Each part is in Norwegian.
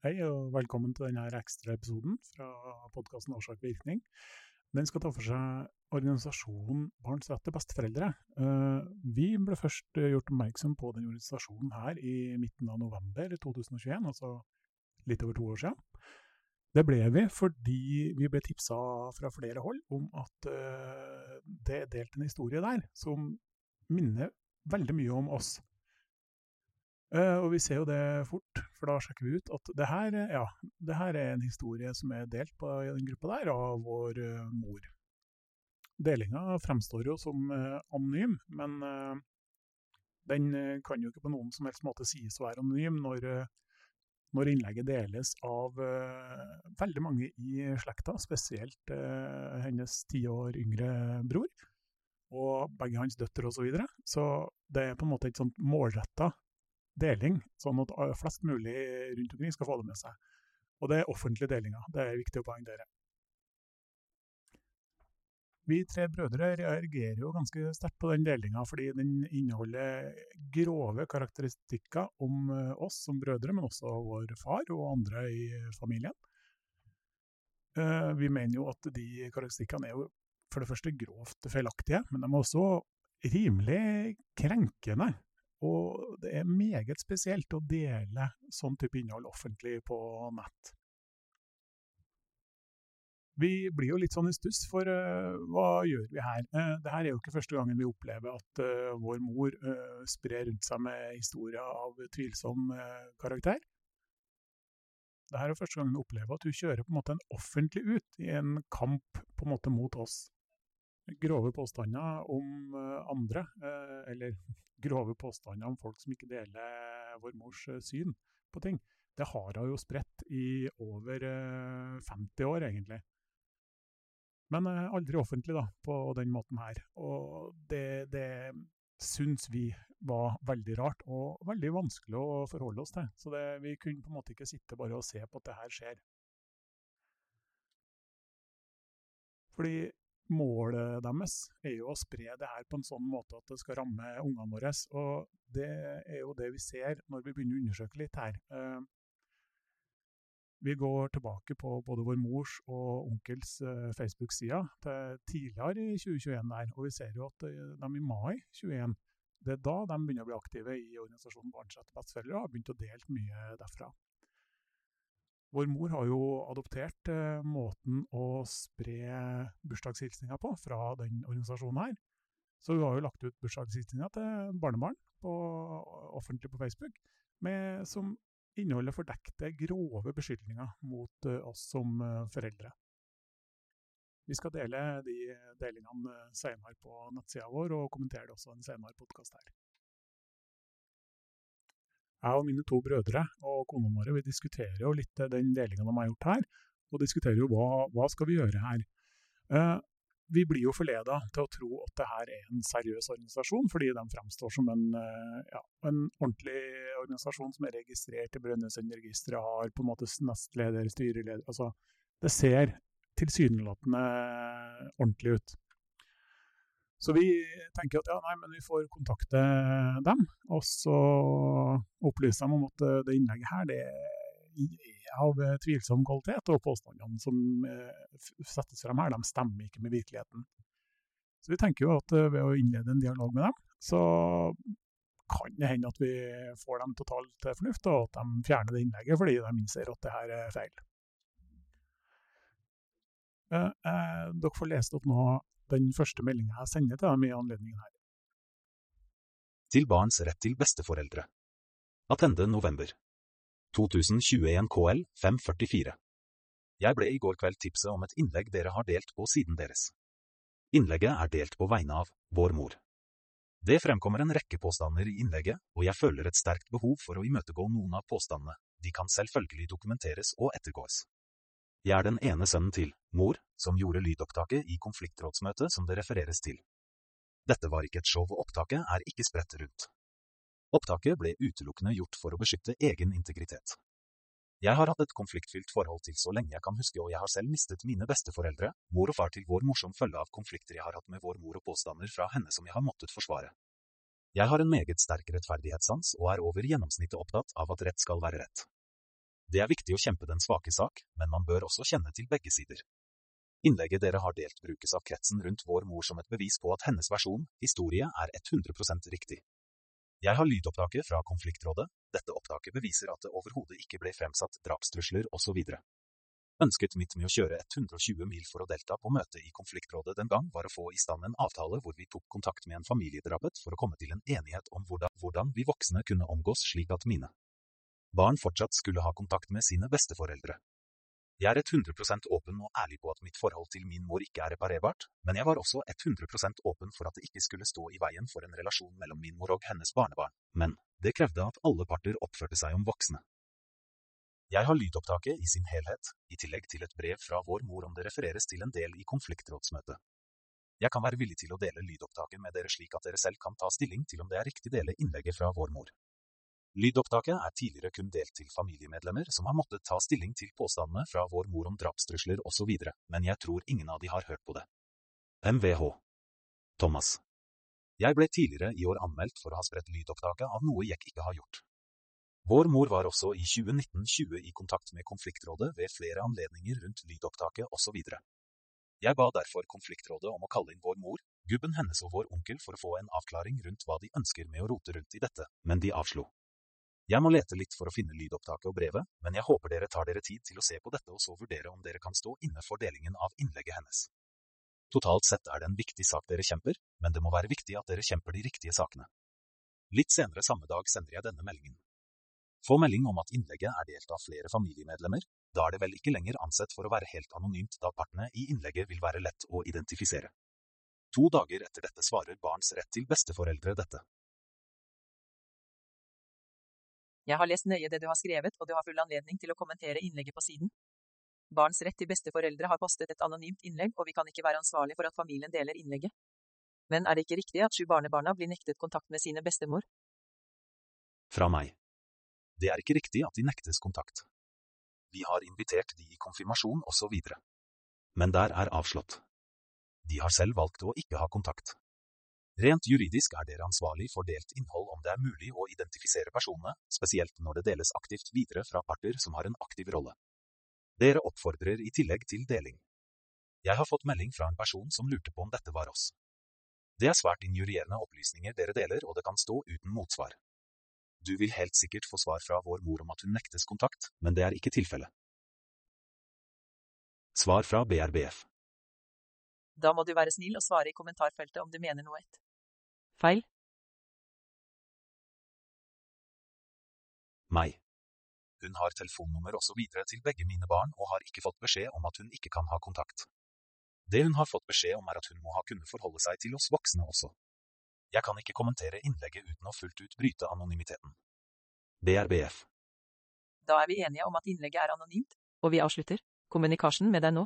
Hei og velkommen til denne ekstra episoden fra podkasten Årsak virkning. Den skal ta for seg organisasjonen Barns rett til besteforeldre. Eh, vi ble først gjort oppmerksom på den organisasjonen her i midten av november 2021, altså litt over to år siden. Det ble vi fordi vi ble tipsa fra flere hold om at eh, det er delt en historie der som minner veldig mye om oss. Uh, og vi ser jo det fort, for da sjekker vi ut at det her, ja, det her er en historie som er delt på i den gruppa der av vår uh, mor. Delinga fremstår jo som uh, anonym, men den kan jo ikke på noen som helst måte sies å være anonym når, når innlegget deles av veldig mange i slekta, spesielt hennes ti år yngre bror og begge hans døtre osv. Så, videre. så det er på en måte et sånt målretta deling, sånn at flest mulig rundt omkring skal få det med seg. Og det er offentlige delinger. Det er viktig å poengtere. Vi tre brødre reagerer jo ganske sterkt på den delinga, fordi den inneholder grove karakteristikker om eh, oss som brødre, men også vår far og andre i familien. Eh, vi mener jo at de karakteristikkene er jo for det første grovt feilaktige, men de er også rimelig krenkende og det er meget spesielt å dele sånn type innhold offentlig på nett. Vi blir jo litt sånn i stuss, for uh, hva gjør vi her? Uh, det her er jo ikke første gangen vi opplever at uh, vår mor sprer rundt seg med historier av tvilsom karakter. Dette er jo første gangen vi opplever at hun kjører på en måte en offentlig ut i en kamp på en måte mot oss grove påstander om andre, eller grove påstander om folk som ikke deler vår mors eh, syn på ting, det har hun jo spredt i over 50 eh, år, egentlig. Men eh, aldri offentlig, da, på den måten her. Og det, det syns vi var veldig rart, og veldig vanskelig å forholde oss til. Så det, vi kunne på en måte ikke sitte bare og se på at det her skjer. Fordi målet deres er jo å spre det her på en sånn måte at det skal ramme ungene våre. Og det er jo det vi ser når vi begynner å undersøke litt her. Eh, vi går tilbake på både vår mors og onkels eh, Facebook-sider til tidligere i 2021 der, og vi ser jo at eh, de i mai 2021 det er da de begynner å bli aktive i organisasjonen Barns rett til besteforeldre og har begynt å dele mye derfra. Vår mor har jo adoptert eh, måten å spre bursdagshilsninger på fra den organisasjonen her. Så hun har jo lagt ut bursdagshilsninger til barnebarn på, offentlig på Facebook, med, som inneholder fordekte, grove beskyldninger mot uh, oss som uh, foreldre. Vi skal dele de delingene senere på nettsida vår, og kommentere det også en senere podkast her. Jeg og mine to brødre og kona våre vi diskuterer jo litt den delinga de har gjort her, og diskuterer jo hva, hva skal vi gjøre her. Uh, vi blir jo forleda til å tro at det her er en seriøs organisasjon, fordi de fremstår som en, uh, ja, en ordentlig organisasjon som er registrert i Brønnøysundregisteret, har på en måte nestleder, styreleder altså, Det ser tilsynelatende ordentlig ut. Så vi tenker at ja, nei, men vi får kontakte dem, og så opplyse dem om at eh, det innlegget her det er av tvilsom kvalitet, og påstandene som eh, settes frem her, de stemmer ikke med virkeligheten. Så vi tenker jo at eh, ved å innlede en dialog med dem, så kan det hende at vi får dem totalt til fornuft, og at de fjerner det innlegget fordi de innser at det her er feil. Eh, dere får lest opp nå den første meldinga jeg sender til dem i anledningen her. Til barns rett til besteforeldre. Attende november. 2021 KL 544. Jeg ble i går kveld tipset om et innlegg dere har delt på siden deres. Innlegget er delt på vegne av vår mor. Det fremkommer en rekke påstander i innlegget, og jeg føler et sterkt behov for å imøtegå noen av påstandene, de kan selvfølgelig dokumenteres og ettergås. Jeg er den ene sønnen til mor, som gjorde lydopptaket i konfliktrådsmøtet som det refereres til. Dette var ikke et show, og opptaket er ikke spredt rundt. Opptaket ble utelukkende gjort for å beskytte egen integritet. Jeg har hatt et konfliktfylt forhold til så lenge jeg kan huske, og jeg har selv mistet mine besteforeldre, mor og far til vår morsom følge av konflikter jeg har hatt med vår mor og påstander fra henne som jeg har måttet forsvare. Jeg har en meget sterk rettferdighetssans og er over gjennomsnittet opptatt av at rett skal være rett. Det er viktig å kjempe den svake sak, men man bør også kjenne til begge sider. Innlegget dere har delt brukes av kretsen rundt vår mor som et bevis på at hennes versjon, historie, er 100% riktig. Jeg har lydopptaket fra konfliktrådet, dette opptaket beviser at det overhodet ikke ble fremsatt drapstrusler osv. Ønsket mitt med å kjøre 120 mil for å delta på møtet i konfliktrådet den gang var å få i stand en avtale hvor vi tok kontakt med en familiedrapet for å komme til en enighet om hvordan, hvordan vi voksne kunne omgås slik at mine barn fortsatt skulle ha kontakt med sine besteforeldre. Jeg er 100% åpen og ærlig på at mitt forhold til min mor ikke er reparerbart, men jeg var også 100% åpen for at det ikke skulle stå i veien for en relasjon mellom min mor og hennes barnebarn, men det krevde at alle parter oppførte seg om voksne. Jeg har lydopptaket i sin helhet, i tillegg til et brev fra vår mor om det refereres til en del i konfliktrådsmøtet. Jeg kan være villig til å dele lydopptaket med dere slik at dere selv kan ta stilling til om det er riktig dele innlegget fra vår mor. Lydopptaket er tidligere kun delt til familiemedlemmer som har måttet ta stilling til påstandene fra vår mor om drapstrusler osv., men jeg tror ingen av de har hørt på det. MVH Thomas Jeg ble tidligere i år anmeldt for å ha spredt lydopptaket av noe jeg ikke har gjort. Vår mor var også i 2019-20 i kontakt med konfliktrådet ved flere anledninger rundt lydopptaket osv. Jeg ba derfor konfliktrådet om å kalle inn vår mor, gubben hennes og vår onkel for å få en avklaring rundt hva de ønsker med å rote rundt i dette, men de avslo. Jeg må lete litt for å finne lydopptaket og brevet, men jeg håper dere tar dere tid til å se på dette og så vurdere om dere kan stå inne for delingen av innlegget hennes. Totalt sett er det en viktig sak dere kjemper, men det må være viktig at dere kjemper de riktige sakene. Litt senere samme dag sender jeg denne meldingen. Få melding om at innlegget er delt av flere familiemedlemmer, da er det vel ikke lenger ansett for å være helt anonymt da partene i innlegget vil være lett å identifisere. To dager etter dette svarer barns rett til besteforeldre dette. Jeg har lest nøye det du har skrevet, og du har full anledning til å kommentere innlegget på siden. Barns rett til besteforeldre har postet et anonymt innlegg, og vi kan ikke være ansvarlig for at familien deler innlegget. Men er det ikke riktig at sju barnebarna blir nektet kontakt med sine bestemor? Fra meg. Det er ikke riktig at de nektes kontakt. Vi har invitert de i konfirmasjon og så videre. Men der er avslått. De har selv valgt å ikke ha kontakt. Rent juridisk er dere ansvarlig for delt innhold om det er mulig å identifisere personene, spesielt når det deles aktivt videre fra parter som har en aktiv rolle. Dere oppfordrer i tillegg til deling. Jeg har fått melding fra en person som lurte på om dette var oss. Det er svært injurierende opplysninger dere deler, og det kan stå uten motsvar. Du vil helt sikkert få svar fra vår mor om at hun nektes kontakt, men det er ikke tilfellet. Svar fra BRBF. Da må du være snill og svare i kommentarfeltet om du mener noe ett. Feil. Meg. Hun har telefonnummer og så videre til begge mine barn og har ikke fått beskjed om at hun ikke kan ha kontakt. Det hun har fått beskjed om er at hun må ha kunnet forholde seg til oss voksne også. Jeg kan ikke kommentere innlegget uten å fullt ut bryte anonymiteten. BRBF. Da er vi enige om at innlegget er anonymt, og vi avslutter. kommunikasjonen med deg nå.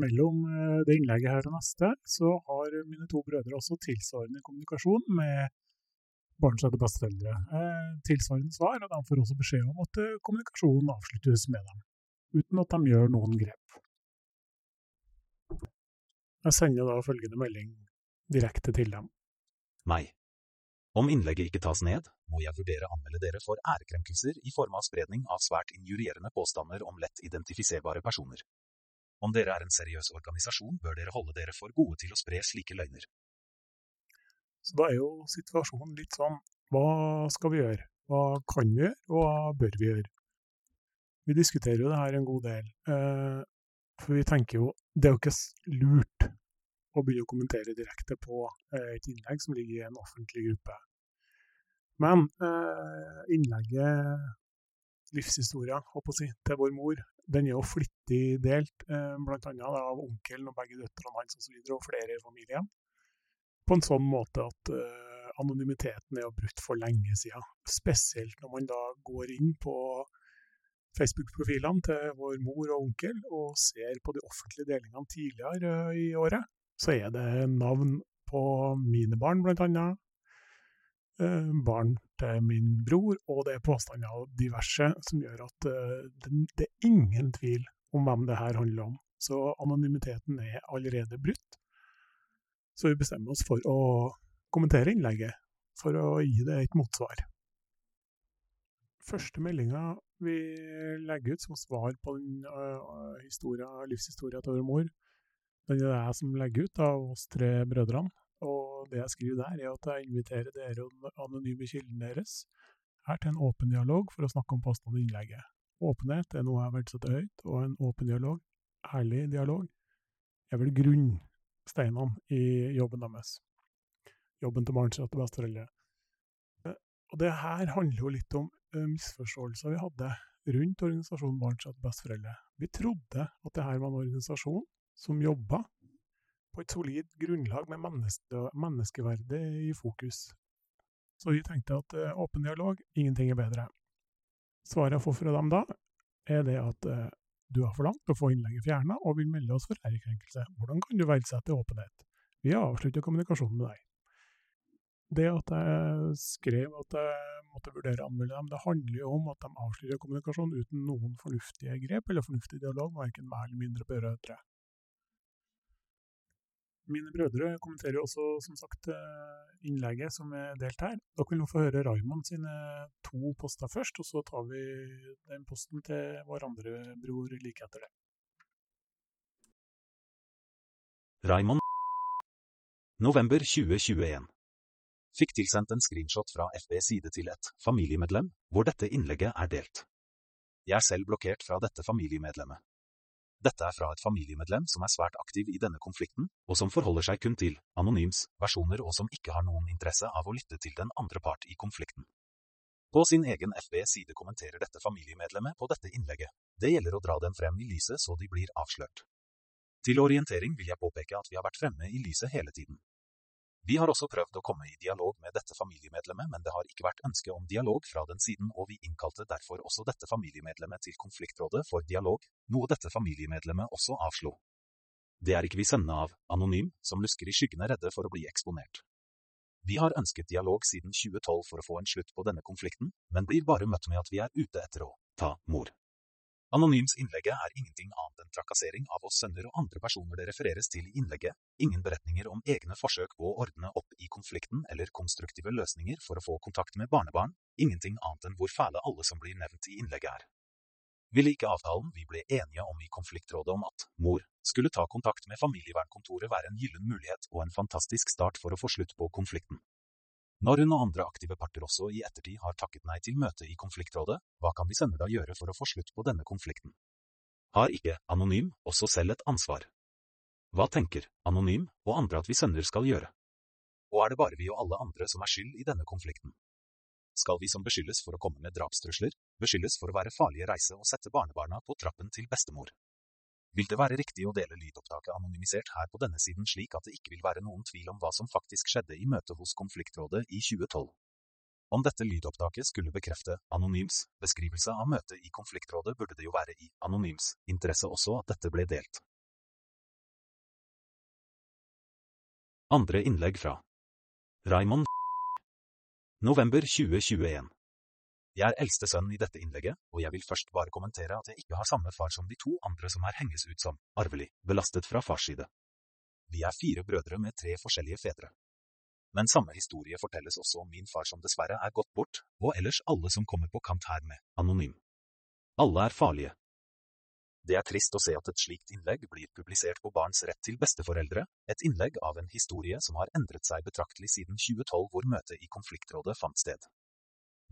Mellom eh, det innlegget her og neste, så har mine to brødre også tilsvarende kommunikasjon med barns og besteforeldre. Eh, tilsvarende svar, og de får også beskjed om at eh, kommunikasjonen avsluttes med dem, uten at de gjør noen grep. Jeg sender da følgende melding direkte til dem. Meg. Om innlegget ikke tas ned, må jeg vurdere anmelde dere for ærekrenkelser i form av spredning av svært injurierende påstander om lett identifiserbare personer. Om dere er en seriøs organisasjon, bør dere holde dere for gode til å spre slike løgner. Så da er jo situasjonen litt sånn, hva skal vi gjøre? Hva kan vi gjøre, og hva bør vi gjøre? Vi diskuterer jo det her en god del, eh, for vi tenker jo det er jo ikke lurt å begynne å kommentere direkte på eh, et innlegg som ligger i en offentlig gruppe. Men innlegget livshistoria, holdt på å si, til vår mor den er jo flittig delt, eh, bl.a. av onkelen og begge døtrene hans osv., og, flere i familien. På en sånn måte at eh, anonymiteten er jo brutt for lenge siden. Spesielt når man da går inn på Facebook-profilene til vår mor og onkel og ser på de offentlige delingene tidligere eh, i året, så er det navn på mine barn, bl.a. annet. barn til min bror, og det er påstander av diverse som gjør at eh, det, er ingen tvil om hvem det her handler om. Så anonymiteten er allerede brutt. Så vi bestemmer oss for å kommentere innlegget, for å gi det et motsvar. Første meldinga vi legger ut som svar på den uh, livshistoria til vår mor. Den er det jeg som legger ut av oss tre brødrene. Og det jeg skriver der, er at jeg inviterer dere og anonyme kilden deres her til en åpen dialog for å snakke om påstanden i innlegget. Åpenhet er noe jeg verdsetter høyt, og en åpen dialog, ærlig dialog, er vel grunnsteinene i jobben deres. Jobben til barns rette besteforeldre. Og det her handler jo litt om uh, misforståelser vi hadde rundt organisasjonen Barns rette besteforeldre. Vi trodde at det her var en organisasjon som jobba på et solid grunnlag med menneske, menneskeverdet i fokus. Så vi tenkte at uh, åpen dialog, ingenting er bedre. Svaret jeg får fra dem da, er det at uh, du har forlangt å få innlegget fjerna og vil melde oss for ærekrenkelse. Hvordan kan du verdsette åpenhet? Vi har avsluttet kommunikasjonen med deg det at jeg skrev at jeg måtte vurdere å anmelde dem, det handler jo om at de avslører kommunikasjon uten noen fornuftige grep eller fornuftig dialog, verken mer eller mindre brødre. Mine brødre kommenterer jo også som sagt innlegget som er delt her. Dere vil nå få høre Raymond sine to poster først, og så tar vi den posten til vår andre bror like etter det. Raymond November 2021 fikk tilsendt en screenshot fra FBs side til et familiemedlem, hvor dette innlegget er delt. Jeg er selv blokkert fra dette familiemedlemmet. Dette er fra et familiemedlem som er svært aktiv i denne konflikten, og som forholder seg kun til anonyms versjoner og som ikke har noen interesse av å lytte til den andre part i konflikten. På sin egen FB-side kommenterer dette familiemedlemmet på dette innlegget. Det gjelder å dra dem frem i lyset så de blir avslørt. Til orientering vil jeg påpeke at vi har vært fremme i lyset hele tiden. Vi har også prøvd å komme i dialog med dette familiemedlemmet, men det har ikke vært ønske om dialog fra den siden, og vi innkalte derfor også dette familiemedlemmet til konfliktrådet for dialog, noe dette familiemedlemmet også avslo. Det er ikke vi sønnene av Anonym, som lusker i skyggene redde for å bli eksponert. Vi har ønsket dialog siden 2012 for å få en slutt på denne konflikten, men blir bare møtt med at vi er ute etter å ta mor. Anonyms innlegget er ingenting annet enn trakassering av oss sønner og andre personer det refereres til i innlegget, ingen beretninger om egne forsøk på å ordne opp i konflikten eller konstruktive løsninger for å få kontakt med barnebarn, ingenting annet enn hvor fæle alle som blir nevnt i innlegget er. Ville ikke avtalen vi ble enige om i konfliktrådet om at mor skulle ta kontakt med familievernkontoret være en gyllen mulighet og en fantastisk start for å få slutt på konflikten? Når hun og andre aktive parter også i ettertid har takket nei til møte i konfliktrådet, hva kan vi sønner da gjøre for å få slutt på denne konflikten? Har ikke Anonym også selv et ansvar? Hva tenker Anonym og andre at vi sønner skal gjøre? Og er det bare vi og alle andre som er skyld i denne konflikten? Skal vi som beskyldes for å komme med drapstrusler, beskyldes for å være farlige reise og sette barnebarna på trappen til bestemor? Vil det være riktig å dele lydopptaket anonymisert her på denne siden slik at det ikke vil være noen tvil om hva som faktisk skjedde i møtet hos konfliktrådet i 2012? Om dette lydopptaket skulle bekrefte Anonyms beskrivelse av møtet i konfliktrådet, burde det jo være i Anonyms interesse også at dette ble delt. Andre innlegg fra Raymond November 2021 jeg er eldste sønn i dette innlegget, og jeg vil først bare kommentere at jeg ikke har samme far som de to andre som her henges ut som arvelig belastet fra fars side. Vi er fire brødre med tre forskjellige fedre. Men samme historie fortelles også om min far som dessverre er gått bort, og ellers alle som kommer på kant her med anonym. Alle er farlige. Det er trist å se at et slikt innlegg blir publisert på Barns rett til besteforeldre, et innlegg av en historie som har endret seg betraktelig siden 2012 hvor møtet i konfliktrådet fant sted.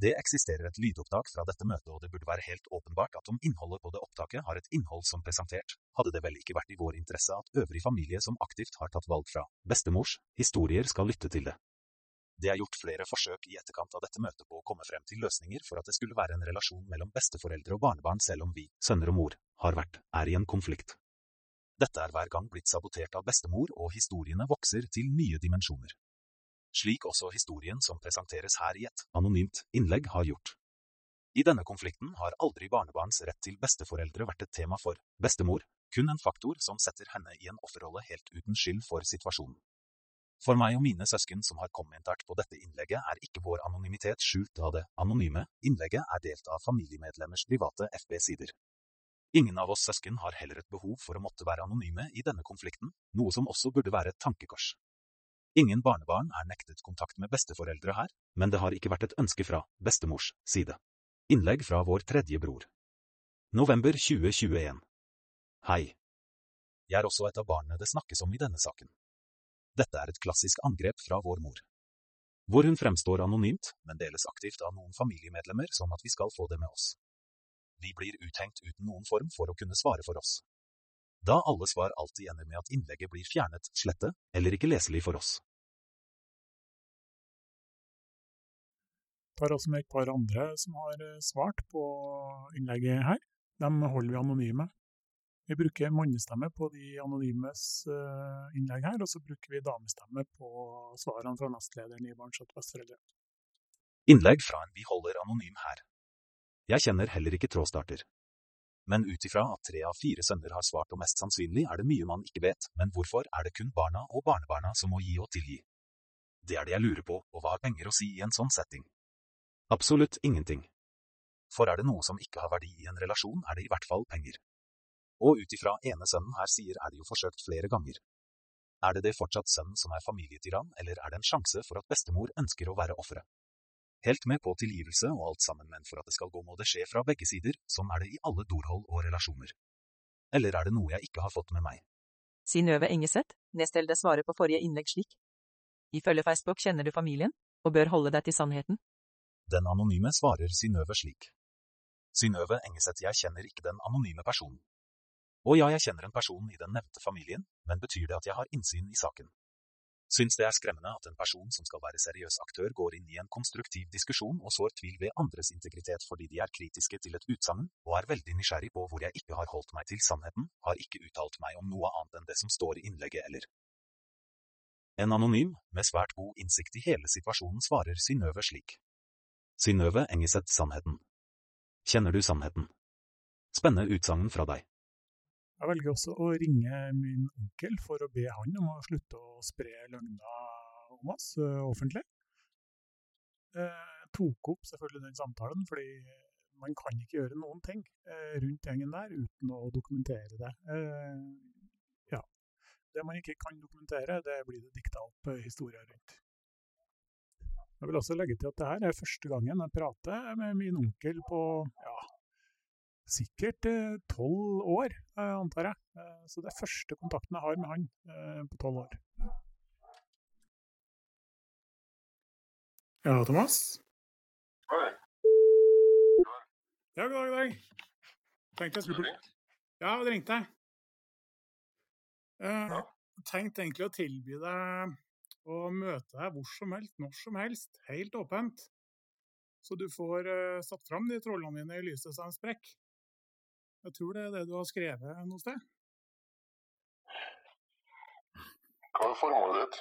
Det eksisterer et lydopptak fra dette møtet, og det burde være helt åpenbart at om innholdet på det opptaket har et innhold som presentert, hadde det vel ikke vært i vår interesse at øvrig familie som aktivt har tatt valg fra bestemors historier skal lytte til det. Det er gjort flere forsøk i etterkant av dette møtet på å komme frem til løsninger for at det skulle være en relasjon mellom besteforeldre og barnebarn selv om vi, sønner og mor, har vært, er i en konflikt. Dette er hver gang blitt sabotert av bestemor, og historiene vokser til nye dimensjoner slik også historien som presenteres her i et anonymt innlegg har gjort. I denne konflikten har aldri barnebarns rett til besteforeldre vært et tema for bestemor, kun en faktor som setter henne i en offerrolle helt uten skyld for situasjonen. For meg og mine søsken som har kommentert på dette innlegget, er ikke vår anonymitet skjult da det anonyme innlegget er delt av familiemedlemmers private FB-sider. Ingen av oss søsken har heller et behov for å måtte være anonyme i denne konflikten, noe som også burde være et tankekors. Ingen barnebarn er nektet kontakt med besteforeldre her, men det har ikke vært et ønske fra bestemors side. Innlegg fra vår tredje bror. November 2021. Hei. Jeg er også et av barna det snakkes om i denne saken. Dette er et klassisk angrep fra vår mor. Hvor hun fremstår anonymt, men deles aktivt av noen familiemedlemmer som at vi skal få det med oss. Vi blir uthengt uten noen form for å kunne svare for oss. Da alle svar alltid ender med at innlegget blir fjernet, slette, eller ikke leselig for oss. tar også med et par andre som har eh, svart på innlegget her. Dem holder vi anonyme. Vi bruker mannestemme på de anonymes eh, innlegg her, og så bruker vi damestemme på svarene fra nestlederen i Barnsett Vestforeldre. Innlegg fra en vi holder anonym her. Jeg kjenner heller ikke trådstarter. Men ut ifra at tre av fire sønner har svart og mest sannsynlig er det mye man ikke vet, men hvorfor er det kun barna og barnebarna som må gi og tilgi? Det er det jeg lurer på, og hva har penger å si i en sånn setting? Absolutt ingenting. For er det noe som ikke har verdi i en relasjon, er det i hvert fall penger. Og ut ifra ene sønnen her sier er det jo forsøkt flere ganger. Er det det fortsatt sønnen som er familietyrann, eller er det en sjanse for at bestemor ønsker å være offeret? Helt med på tilgivelse og alt sammen, men for at det skal gå må det skje fra begge sider, sånn er det i alle dorhold og relasjoner. Eller er det noe jeg ikke har fått med meg? Synnøve Engeseth, nestelde svarer på forrige innlegg slik. Ifølge Facebook kjenner du familien, og bør holde deg til sannheten. Den anonyme svarer Synnøve slik. Synnøve Engeseth, jeg kjenner ikke den anonyme personen. Og ja, jeg kjenner en person i den nevnte familien, men betyr det at jeg har innsyn i saken? Syns det er skremmende at en person som skal være seriøs aktør går inn i en konstruktiv diskusjon og sår tvil ved andres integritet fordi de er kritiske til et utsagn, og er veldig nysgjerrig på hvor jeg ikke har holdt meg til sannheten, har ikke uttalt meg om noe annet enn det som står i innlegget eller. En anonym, med svært god innsikt i hele situasjonen, svarer Synnøve slik. Synnøve Engeseth Sannheten. Kjenner du sannheten? Spennende utsagn fra deg. Jeg velger også å ringe min onkel for å be han om å slutte å spre løgner om oss offentlig. Jeg tok opp selvfølgelig den samtalen, fordi man kan ikke gjøre noen ting uh, rundt gjengen der uten å dokumentere det. Uh, ja. Det man ikke kan dokumentere, det blir det dikta opp historier rundt. Jeg vil også legge til at det her er første gangen jeg prater med min onkel på ja, sikkert eh, tolv år, eh, antar jeg. Eh, så det er første kontakten jeg har med han på tolv år. Ja, Thomas? Hei. Ja, god dag, god dag. Tenkte jeg skulle Ja, det ringte jeg. Jeg tenkte egentlig å tilby deg å møte deg hvor som helst, når som helst, helt åpent. Så du får uh, satt fram de trollene dine i lyset som en sprekk. Jeg tror det er det du har skrevet noe sted. Hva er formålet ditt?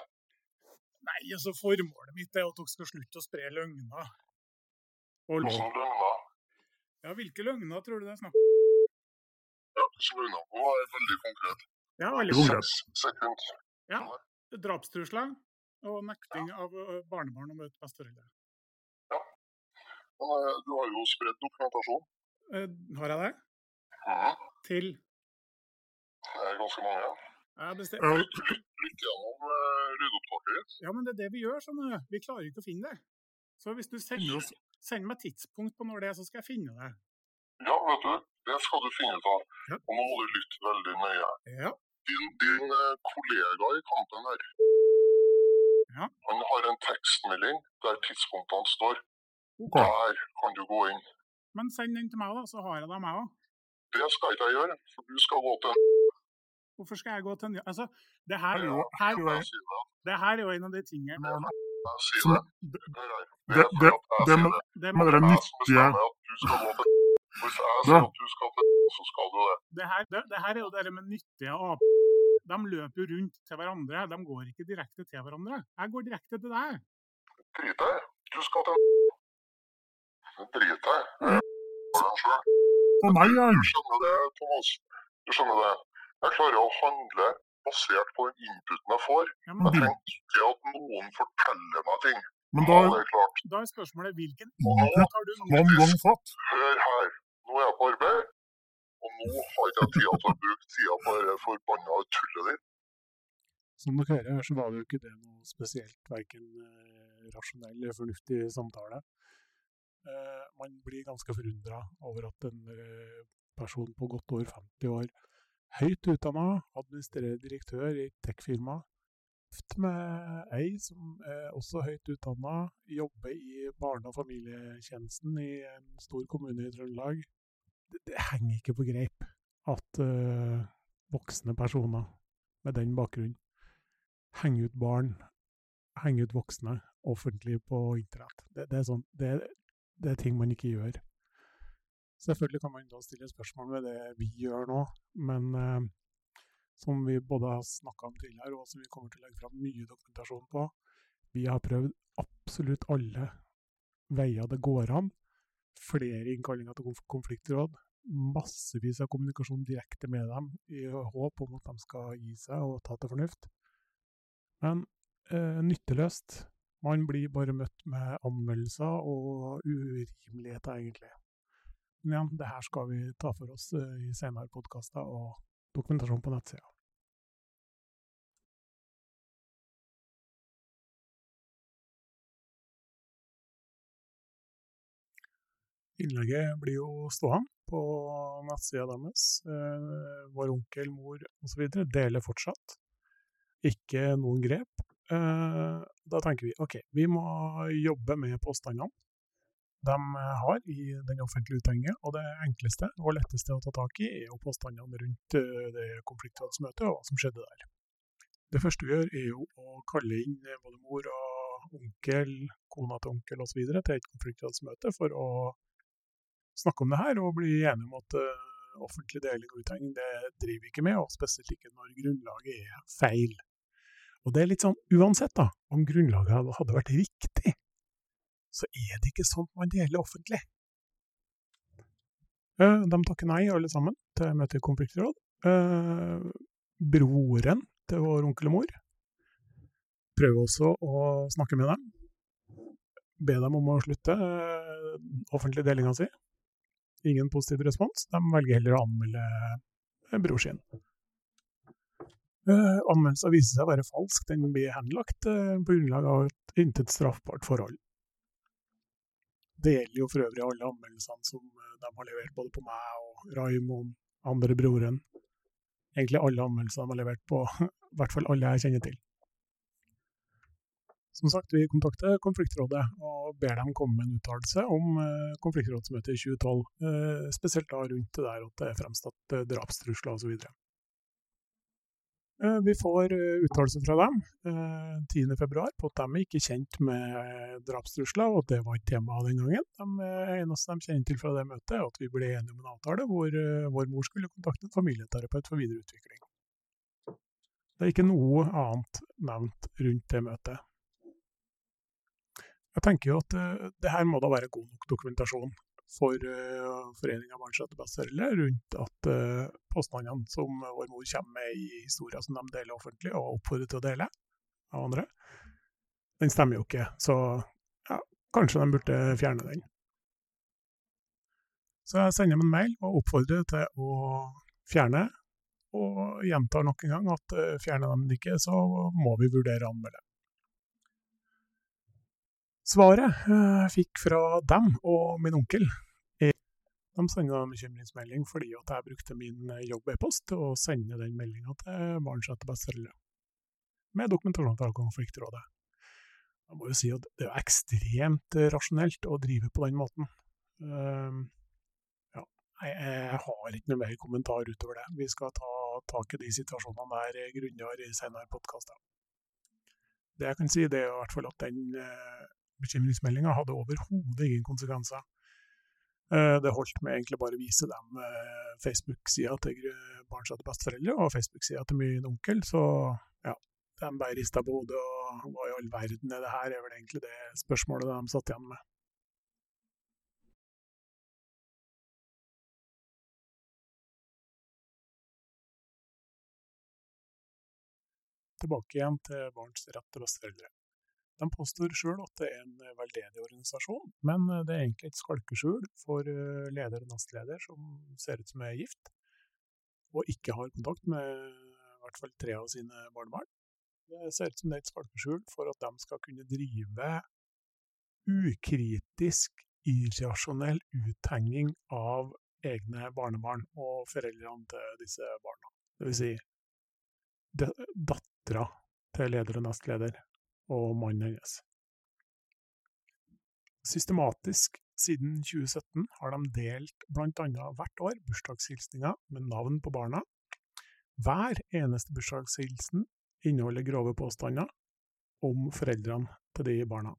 Nei, altså Formålet mitt er at dere skal slutte å spre løgner. Hvilke løgner? Ja, hvilke løgner tror du det er snakk om? Ja, løgner? Nå er veldig konkret. Ja, veldig konkret. Sekund. Ja, drapstrusler og nekting av barnebarn å møte besteforeldre. Ja. Men du har jo spredd dokumentasjon. Har jeg det? Ja. Til? Det er ganske mange. Ja, det stemmer. Litt gjennom uh, lydopptaket ditt. Ja, men det er det vi gjør. sånn, Vi klarer ikke å finne det. Så hvis du sender, oss, sender meg tidspunkt på når det er, så skal jeg finne det. Ja, vet du. Det skal du finne ut av. Ja. Og nå må du lytte veldig nøye. Ja. Din, din kollega i kampen her ja. Han har en tekstmelding der tidspunktene står. Okay. Der kan du gå inn. Men send den til meg, da, så har jeg dem, jeg òg. Det skal ikke jeg gjøre, for du skal gå til Hvorfor skal jeg gå til en Altså, det her, er jo, her, det her er jo en av de tingene det, det, det, med det nyttige Hvis jeg sier at du skal til så skal du det. Det her, det, det her er jo det med nyttige ap... De løper jo rundt til hverandre, de går ikke direkte til hverandre. Jeg går direkte til deg. Drit deg. Du skal til Drit deg. For meg, ja. Du skjønner det, Thomas. Du skjønner det. Jeg klarer å handle basert på den inputen jeg får. Ja, jeg trenger ikke at noen forteller meg ting. Men da, ja, er klart. da er spørsmålet hvilken input har du noen gang fått? Hør her. Nå er jeg på arbeid. Og nå har ikke jeg tid til å bruke tida på det forbanna tullet ditt. Som dere hører, så var det jo ikke det noe spesielt, verken rasjonell eller fornuftig samtale. Eh, man blir ganske forundra over at en eh, person på godt over 50 år, høyt utdanna, administrerende direktør i tech-firma, gift med ei som er også høyt utdanna, jobber i barne- og familietjenesten i en stor kommune i Trøndelag. Det, det henger ikke på greip at uh, voksne personer med den bakgrunnen henger ut barn, henger ut voksne offentlig på internett. Det, det, er sånn, det, det, er ting man ikke gjør. Selvfølgelig kan man da stille spørsmål ved det vi gjør nå, men eh, som vi både har snakka om tidligere, og som vi kommer til å legge fram mye dokumentasjon på. Vi har prøvd absolutt alle veier det går an. Flere innkallinger til konfliktråd. Massevis av kommunikasjon direkte med dem, i håp om at de skal gi seg og ta til fornuft. Men eh, nytteløst. Man blir bare møtt med anmeldelser og urimeligheter, egentlig. Men igjen, det her skal vi ta for oss eh, i senere podkaster og dokumentasjon på nettsida. Innlegget blir jo stående på nettsida deres. Eh, vår onkel, mor osv. deler fortsatt. Ikke noen grep. Eh, da tenker vi ok, vi må jobbe med påstandene de har i den offentlige utdanningen. Og det enkleste og letteste å ta tak i er jo påstandene rundt eh, det konfliktrådsmøtet og hva som skjedde der. Det første vi gjør, er jo å kalle inn både mor og onkel, kona til onkel osv. til et konfliktrådsmøte for å snakke om det her og bli enige om at offentlig deling og utdanning det driver vi ikke med, og spesielt ikke når grunnlaget er feil. Og det er litt sånn uansett da, om grunnlaget hadde vært riktig, så er det ikke sånn man deler offentlig. Eh, de takker nei, alle sammen, til møte i konfliktråd. Eh, broren til vår onkel og mor prøver også å snakke med dem. Be dem om å slutte eh, offentlig delinga si. Ingen positiv respons. De velger heller å anmelde bror sin. Anmeldelsen viser seg å være falsk. Den blir henlagt på grunnlag av et intet straffbart forhold. Det gjelder jo for øvrig alle anmeldelsene som eh, de har levert, både på meg og Raymond, andre broren. Egentlig alle anmeldelsene de har levert på, i hvert fall alle jeg kjenner til. Som sagt, vi kontakter konfliktrådet og ber dem komme med en uttalelse om eh, konfliktrådsmøtet i 2012, eh, spesielt da rundt det der at det er fremsatt drapstrusler osv. Eh, vi får eh, uttalelse fra dem 10.2 eh, på at de er ikke kjent med drapstrusler, og at det var et tema den gangen. Det eneste de kjenner til fra det møtet, er at vi ble enige om en avtale hvor vår mor skulle kontakte en familieterapeut for videre utvikling. Det er ikke noe annet nevnt rundt det møtet. Jeg tenker jo at det her må da være god nok dokumentasjon for uh, Foreninga Barns rette besteforeldre rundt at uh, påstandene som vår mor kommer med i historier som de deler offentlig, og oppfordrer til å dele av andre, den stemmer jo ikke. Så ja, kanskje de burde fjerne den. Så jeg sender dem en mail og oppfordrer til å fjerne, og gjentar nok en gang at uh, fjerner de den ikke, så må vi vurdere å anmelde. Svaret jeg fikk fra dem og min onkel er De sender en bekymringsmelding fordi at jeg brukte min jobb-e-post til å sende den meldinga til barns rette besteforeldre, med dokumentasjon fra konfliktrådet. Jeg må jo si at det er ekstremt rasjonelt å drive på den måten. Ja, jeg, har ikke noe mer kommentar utover det. Vi skal ta tak i de situasjonene der grundigere i senere podkaster. Det jeg kan si, det er i hvert fall at den bekymringsmeldinga hadde overhodet ingen konsekvenser. Eh, det holdt med egentlig bare å vise dem eh, Facebook-sida til barns besteforeldre og Facebook-sida til min onkel, så ja, de bare rista på hodet og hva i all verden er det her, er vel egentlig det spørsmålet de satt igjen med. Tilbake igjen til barns rett til besteforeldre. De påstår sjøl at det er en eh, veldedig organisasjon, men eh, det er egentlig et skalkeskjul for eh, leder og nestleder som ser ut som er gift, og ikke har kontakt med i hvert fall tre av sine barnebarn. Det ser ut som det er et skalkeskjul for at de skal kunne drive ukritisk irrasjonell uthenging av egne barnebarn og foreldrene til disse barna. Det vil si dattera til leder og nestleder og mannen hennes. Systematisk siden 2017 har de delt blant annet hvert år bursdagshilsninger med navn på barna. Hver eneste bursdagshilsen inneholder grove påstander om foreldrene til de barna.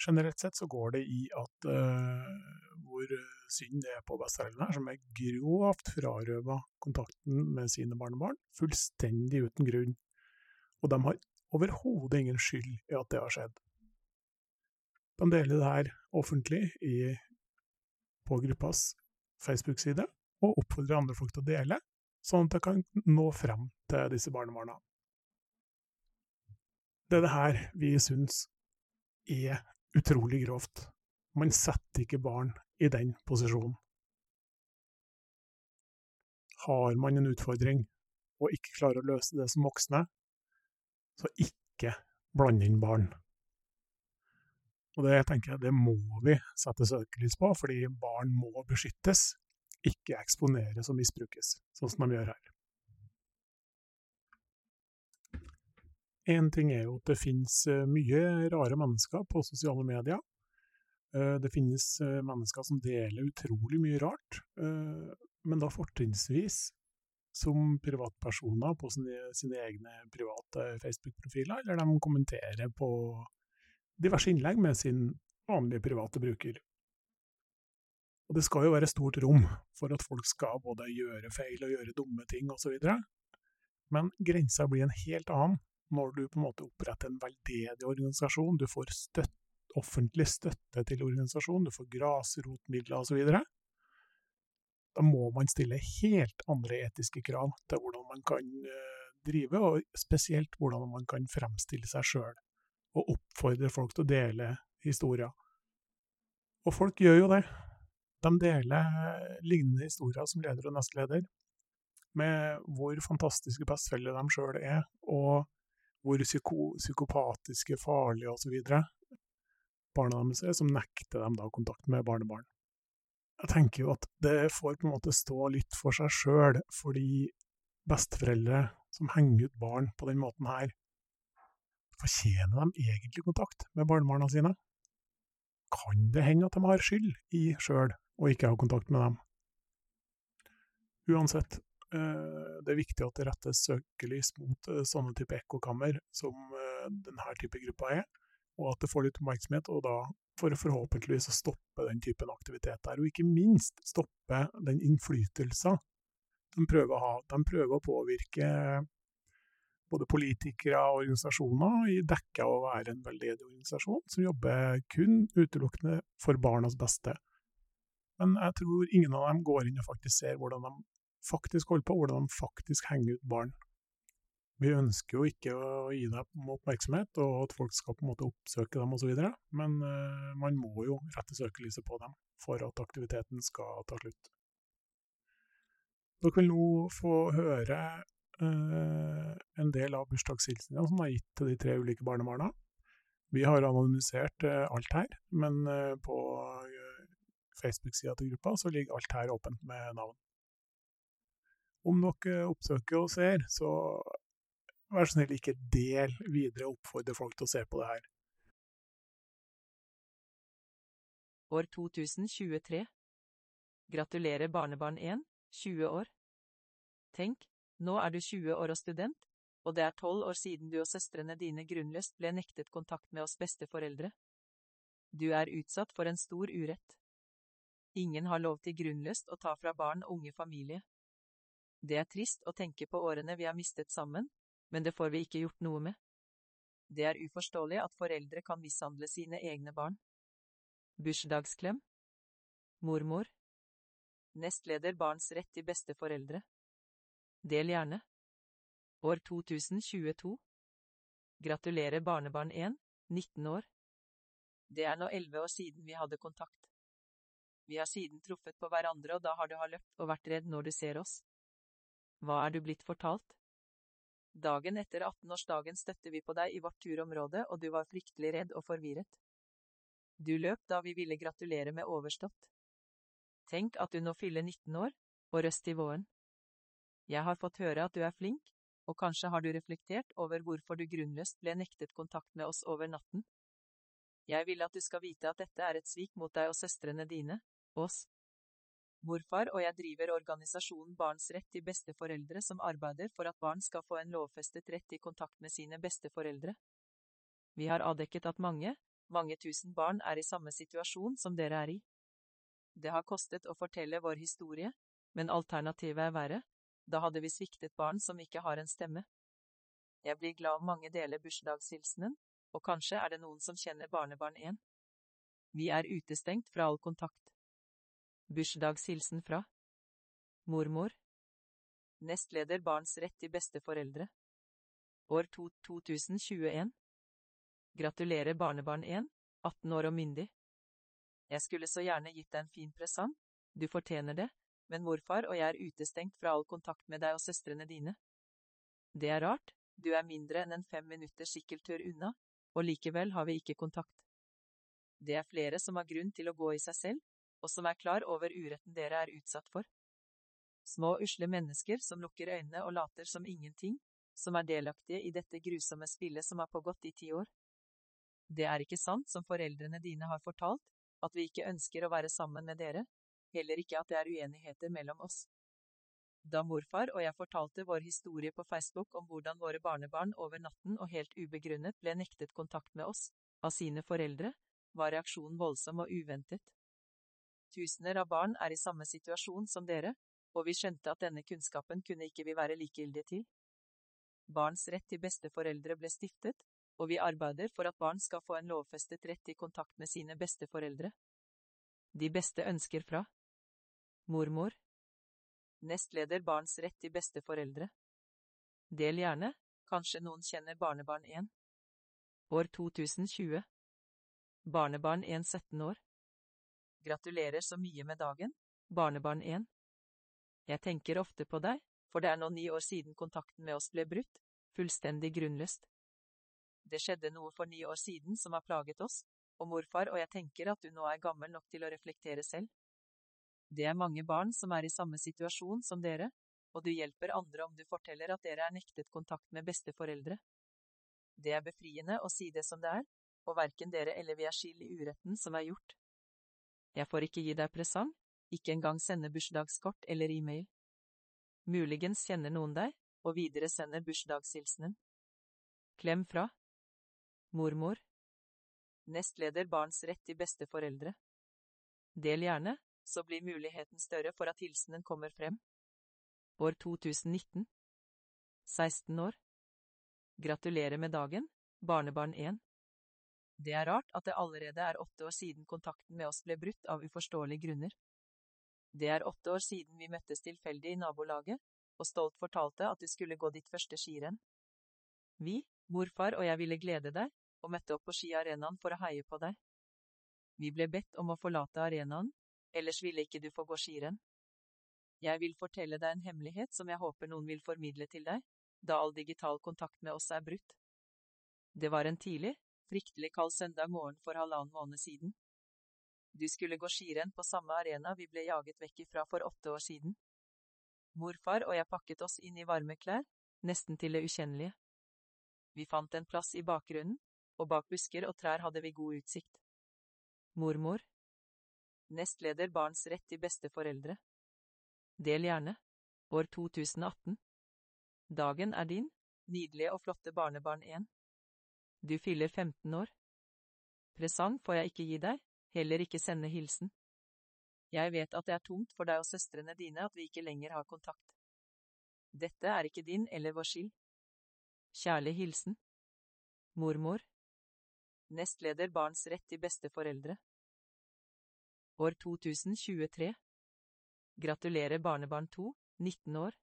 Generelt sett så går det i at uh, hvor synd det er på besteforeldrene, som er grovt frarøva kontakten med sine barnebarn, fullstendig uten grunn. Og de har overhodet ingen skyld i at det har skjedd. De deler det her offentlig i, på gruppas Facebook-side, og oppfordrer andre folk til å dele, sånn at det kan nå frem til disse barnebarna. Det er det her vi syns er utrolig grovt. Man setter ikke barn i den posisjonen. Har man en utfordring og ikke klarer å løse det som voksne, så ikke blande inn barn. Og det tenker jeg det må vi sette søkelys på, fordi barn må beskyttes, ikke eksponeres og misbrukes, sånn som de gjør her. Én ting er jo at det finnes eh, mye rare mennesker på sosiale medier. Eh, det finnes eh, mennesker som deler utrolig mye rart, men da fortrinnsvis som privatpersoner på sine, sine egne private Facebook-profiler, eller de kommenterer på diverse innlegg med sin vanlige private bruker. Og det skal jo være stort rom for at folk skal både gjøre feil og gjøre dumme ting osv., men grensa blir en helt annen når du på en måte oppretter en veldedig organisasjon, du får støtt, offentlig støtte til organisasjonen, du får grasrotmidler osv., da må man stille helt andre etiske krav til hvordan man kan uh, drive, og spesielt hvordan man kan fremstille seg sjøl, og oppfordre folk til å dele historier. Og folk gjør jo det. De deler lignende historier som leder og nestleder, med hvor fantastiske bestefeller de sjøl er, og hvor psyko psykopatiske, farlige osv. barna deres er, som nekter dem da kontakt med barnebarn. Jeg tenker jo at det får på en måte stå litt for seg sjøl, fordi besteforeldre som henger ut barn på den måten her, fortjener de egentlig kontakt med barnebarna sine? Kan det hende at de har skyld i sjøl å ikke ha kontakt med dem? Uansett, Eh, det er viktig at det rettes søkelys mot eh, sånne type ekkokammer som eh, denne type gruppa er, og at det får litt oppmerksomhet, og da for forhåpentligvis å stoppe den typen aktivitet der. Og ikke minst stoppe den innflytelsen de prøver å ha. De prøver å påvirke både politikere og organisasjoner i dekket av å være en veldedig organisasjon som jobber kun utelukkende for barnas beste. Men jeg tror ingen av dem går inn og faktisk ser hvordan de faktisk holder på, hvordan de faktisk henger ut barn. Vi ønsker jo ikke å gi dem oppmerksomhet, og at folk skal på en måte oppsøke dem osv., men uh, man må jo rette søkelyset på dem for at aktiviteten skal ta slutt. Dere vil nå få høre uh, en del av bursdagshilsenene som er gitt til de tre ulike barnebarna. Vi har anonymisert uh, alt her, men på Facebook-sida til gruppa så ligger alt her åpent med navn. Om dere oppsøker og ser, så vær så snill, ikke del videre oppfordre folk til å se på det her. År 2023 Gratulerer barnebarn 1, 20 år. Tenk, nå er du 20 år og student, og det er 12 år siden du og søstrene dine grunnløst ble nektet kontakt med oss besteforeldre. Du er utsatt for en stor urett. Ingen har lov til grunnløst å ta fra barn unge familie. Det er trist å tenke på årene vi har mistet sammen, men det får vi ikke gjort noe med. Det er uforståelig at foreldre kan mishandle sine egne barn. Bursdagsklem Mormor Nestleder Barns rett til besteforeldre Del gjerne. År 2022 Gratulerer barnebarn 1, 19 år. Det er nå 11 år siden vi hadde kontakt. Vi har siden truffet på hverandre, og da har du har løpt og vært redd når du ser oss. Hva er du blitt fortalt? Dagen etter 18-årsdagen støtte vi på deg i vårt turområde, og du var fryktelig redd og forvirret. Du løp da vi ville gratulere med overstått. Tenk at du nå fyller 19 år, og røst i våren. Jeg har fått høre at du er flink, og kanskje har du reflektert over hvorfor du grunnløst ble nektet kontakt med oss over natten. Jeg vil at du skal vite at dette er et svik mot deg og søstrene dine, oss. Morfar og jeg driver organisasjonen Barns rett til besteforeldre som arbeider for at barn skal få en lovfestet rett til kontakt med sine besteforeldre. Vi har avdekket at mange, mange tusen barn er i samme situasjon som dere er i. Det har kostet å fortelle vår historie, men alternativet er verre, da hadde vi sviktet barn som ikke har en stemme. Jeg blir glad om mange deler bursdagshilsenen, og kanskje er det noen som kjenner barnebarn 1. Vi er utestengt fra all kontakt. Bursdagshilsen fra Mormor Nestleder Barns rett til besteforeldre År 2021 Gratulerer barnebarn 1, 18 år og myndig. Jeg skulle så gjerne gitt deg en fin presang, du fortjener det, men morfar og jeg er utestengt fra all kontakt med deg og søstrene dine. Det er rart, du er mindre enn en fem minutters sykkeltur unna, og likevel har vi ikke kontakt. Det er flere som har grunn til å gå i seg selv, og som er klar over uretten dere er utsatt for. Små, usle mennesker som lukker øynene og later som ingenting, som er delaktige i dette grusomme spillet som har pågått i ti år. Det er ikke sant som foreldrene dine har fortalt, at vi ikke ønsker å være sammen med dere, heller ikke at det er uenigheter mellom oss. Da morfar og jeg fortalte vår historie på Facebook om hvordan våre barnebarn over natten og helt ubegrunnet ble nektet kontakt med oss, av sine foreldre, var reaksjonen voldsom og uventet. Tusener av barn er i samme situasjon som dere, og vi skjønte at denne kunnskapen kunne ikke vi være likegyldige til. Barns rett til besteforeldre ble stiftet, og vi arbeider for at barn skal få en lovfestet rett til kontakt med sine besteforeldre. De beste ønsker fra Mormor Nestleder Barns rett til besteforeldre Del gjerne, kanskje noen kjenner barnebarn 1. År 2020 Barnebarn 1 17 år Gratulerer så mye med dagen, barnebarn 1. Jeg tenker ofte på deg, for det er nå ni år siden kontakten med oss ble brutt, fullstendig grunnløst. Det skjedde noe for ni år siden som har plaget oss, og morfar og jeg tenker at du nå er gammel nok til å reflektere selv. Det er mange barn som er i samme situasjon som dere, og du hjelper andre om du forteller at dere er nektet kontakt med besteforeldre. Det er befriende å si det som det er, og verken dere eller vi er skyld i uretten som er gjort. Jeg får ikke gi deg presang, ikke engang sende bursdagskort eller e-mail. Muligens kjenner noen deg, og videre sender bursdagshilsenen. Klem fra Mormor Nestleder Barns rett til besteforeldre Del gjerne, så blir muligheten større for at hilsenen kommer frem. År 2019 16 år Gratulerer med dagen, barnebarn 1. Det er rart at det allerede er åtte år siden kontakten med oss ble brutt av uforståelige grunner. Det er åtte år siden vi møttes tilfeldig i nabolaget, og stolt fortalte at du skulle gå ditt første skirenn. Vi, morfar og jeg ville glede deg, og møtte opp på skiarenaen for å heie på deg. Vi ble bedt om å forlate arenaen, ellers ville ikke du få gå skirenn. Jeg vil fortelle deg en hemmelighet som jeg håper noen vil formidle til deg, da all digital kontakt med oss er brutt. Det var en tidlig, fryktelig kald søndag morgen for halvannen måned siden. Du skulle gå skirenn på samme arena vi ble jaget vekk ifra for åtte år siden. Morfar og jeg pakket oss inn i varme klær, nesten til det ukjennelige. Vi fant en plass i bakgrunnen, og bak busker og trær hadde vi god utsikt. Mormor Nestleder Barns rett til besteforeldre Del gjerne. År 2018 Dagen er din, nydelige og flotte barnebarn 1. Du fyller 15 år. Presang får jeg ikke gi deg, heller ikke sende hilsen. Jeg vet at det er tungt for deg og søstrene dine at vi ikke lenger har kontakt. Dette er ikke din eller vår skyld. Kjærlig hilsen Mormor Nestleder Barns rett til besteforeldre År 2023 Gratulerer barnebarn 2, 19 år.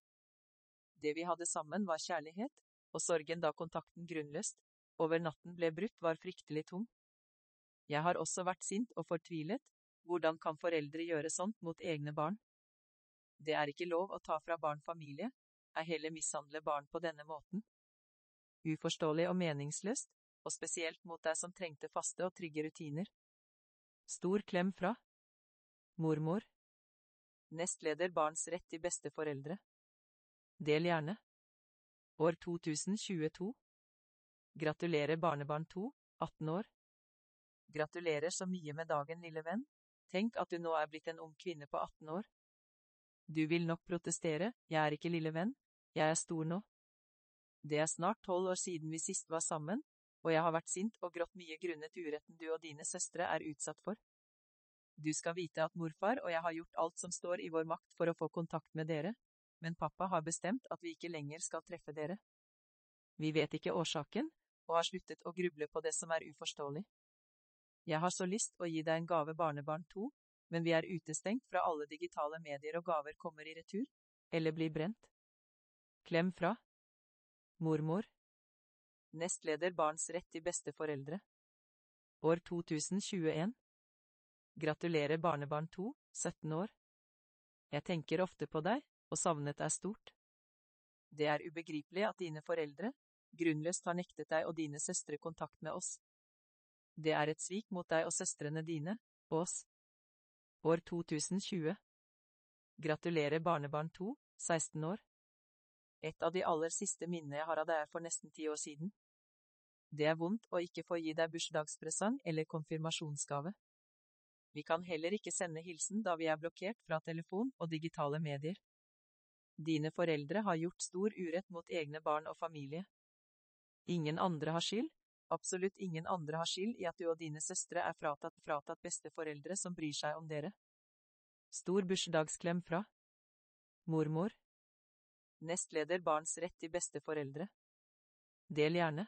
Det vi hadde sammen var kjærlighet, og sorgen da kontakten grunnløst over natten ble brutt, var fryktelig tung. Jeg har også vært sint og fortvilet, hvordan kan foreldre gjøre sånt mot egne barn? Det er ikke lov å ta fra barn familie, er heller mishandle barn på denne måten. Uforståelig og meningsløst, og spesielt mot deg som trengte faste og trygge rutiner. Stor klem fra Mormor. Nestleder Barns rett til besteforeldre. Del gjerne. År 2022. Gratulerer barnebarn 2, 18 år. Gratulerer så mye med dagen, lille venn. Tenk at du nå er blitt en ung kvinne på 18 år. Du vil nok protestere, jeg er ikke lille venn, jeg er stor nå. Det er snart tolv år siden vi sist var sammen, og jeg har vært sint og grått mye grunnet uretten du og dine søstre er utsatt for. Du skal vite at morfar og jeg har gjort alt som står i vår makt for å få kontakt med dere, men pappa har bestemt at vi ikke lenger skal treffe dere. Vi vet ikke årsaken, og har sluttet å gruble på det som er uforståelig. Jeg har så lyst å gi deg en gave barnebarn to, men vi er utestengt fra alle digitale medier og gaver kommer i retur, eller blir brent. Klem fra Mormor Nestleder Barns rett til besteforeldre År 2021 Gratulerer barnebarn to, 17 år. Jeg tenker ofte på deg, og savnet er stort. Det er ubegripelig at dine foreldre, grunnløst har nektet deg og dine søstre kontakt med oss. Det er et svik mot deg og søstrene dine, og oss. År 2020 Gratulerer barnebarn 2, 16 år. Et av de aller siste minnene jeg har av deg er for nesten ti år siden. Det er vondt å ikke få gi deg bursdagspresang eller konfirmasjonsgave. Vi kan heller ikke sende hilsen da vi er blokkert fra telefon og digitale medier. Dine foreldre har gjort stor urett mot egne barn og familie. Ingen andre har skyld, absolutt ingen andre har skyld i at du og dine søstre er fratatt, fratatt besteforeldre som bryr seg om dere. Stor bursdagsklem fra Mormor Nestleder Barns rett til besteforeldre Del gjerne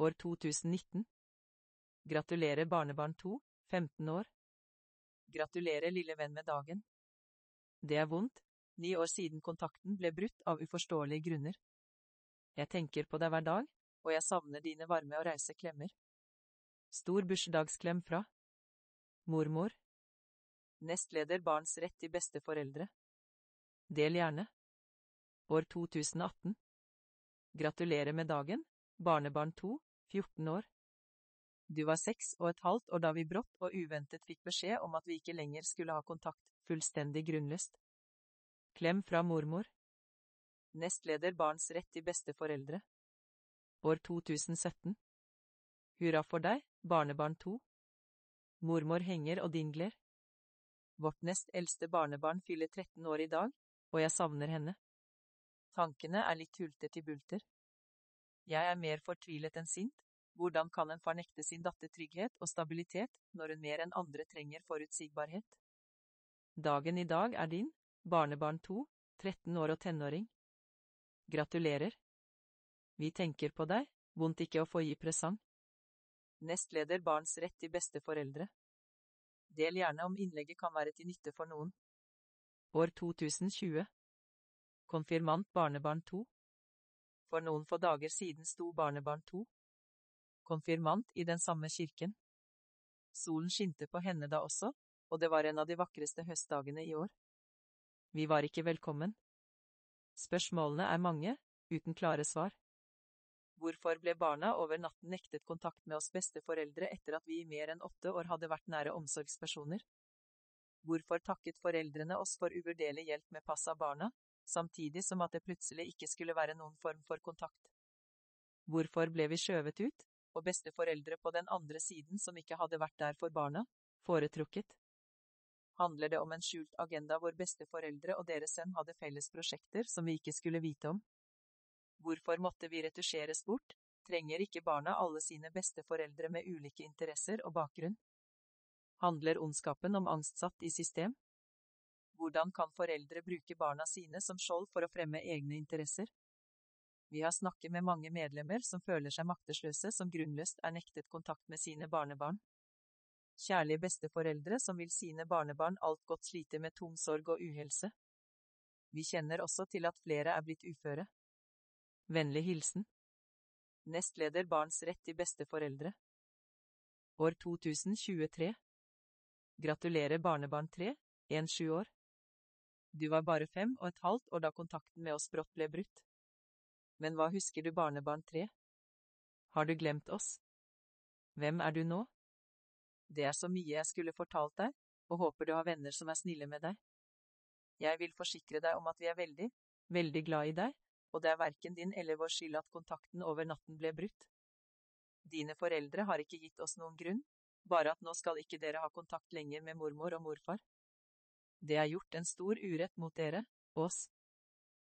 År 2019 Gratulerer barnebarn 2, 15 år. Gratulerer lille venn med dagen. Det er vondt, ni år siden kontakten ble brutt av uforståelige grunner. Jeg tenker på deg hver dag, og jeg savner dine varme og rause klemmer. Stor bursdagsklem fra Mormor Nestleder Barns rett til besteforeldre Del gjerne År 2018 Gratulerer med dagen, barnebarn 2, 14 år. Du var seks og et halvt år da vi brått og uventet fikk beskjed om at vi ikke lenger skulle ha kontakt, fullstendig grunnløst. Klem fra mormor Nestleder Barns rett til besteforeldre År 2017 Hurra for deg, barnebarn to. Mormor henger og dingler. Vårt nest eldste barnebarn fyller 13 år i dag, og jeg savner henne. Tankene er litt hulter til bulter. Jeg er mer fortvilet enn sint. Hvordan kan en far nekte sin datter trygghet og stabilitet når hun mer enn andre trenger forutsigbarhet? Dagen i dag er din, barnebarn to, 13 år og tenåring. Gratulerer. Vi tenker på deg, vondt ikke å få gi presang. Nestleder Barns rett til besteforeldre. Del gjerne om innlegget kan være til nytte for noen. År 2020 Konfirmant barnebarn 2 For noen få dager siden sto barnebarn 2 konfirmant i den samme kirken. Solen skinte på henne da også, og det var en av de vakreste høstdagene i år. Vi var ikke velkommen. Spørsmålene er mange, uten klare svar. Hvorfor ble barna over natten nektet kontakt med oss besteforeldre etter at vi i mer enn åtte år hadde vært nære omsorgspersoner? Hvorfor takket foreldrene oss for uvurderlig hjelp med pass av barna, samtidig som at det plutselig ikke skulle være noen form for kontakt? Hvorfor ble vi skjøvet ut, og besteforeldre på den andre siden som ikke hadde vært der for barna, foretrukket? Handler det om en skjult agenda hvor besteforeldre og deres sønn hadde felles prosjekter som vi ikke skulle vite om? Hvorfor måtte vi retusjeres bort? Trenger ikke barna alle sine besteforeldre med ulike interesser og bakgrunn? Handler ondskapen om angstsatt i system? Hvordan kan foreldre bruke barna sine som skjold for å fremme egne interesser? Vi har snakket med mange medlemmer som føler seg maktesløse som grunnløst er nektet kontakt med sine barnebarn. Kjærlige besteforeldre som vil sine barnebarn alt godt slite med tung sorg og uhelse. Vi kjenner også til at flere er blitt uføre. Vennlig hilsen Nestleder Barns rett til besteforeldre År 2023 Gratulerer barnebarn 3, 1-7 år. Du var bare fem og et halvt år da kontakten med oss brått ble brutt. Men hva husker du barnebarn 3? Har du glemt oss? Hvem er du nå? Det er så mye jeg skulle fortalt deg, og håper du har venner som er snille med deg. Jeg vil forsikre deg om at vi er veldig, veldig glad i deg, og det er verken din eller vår skyld at kontakten over natten ble brutt. Dine foreldre har ikke gitt oss noen grunn, bare at nå skal ikke dere ha kontakt lenger med mormor og morfar. Det er gjort en stor urett mot dere, oss.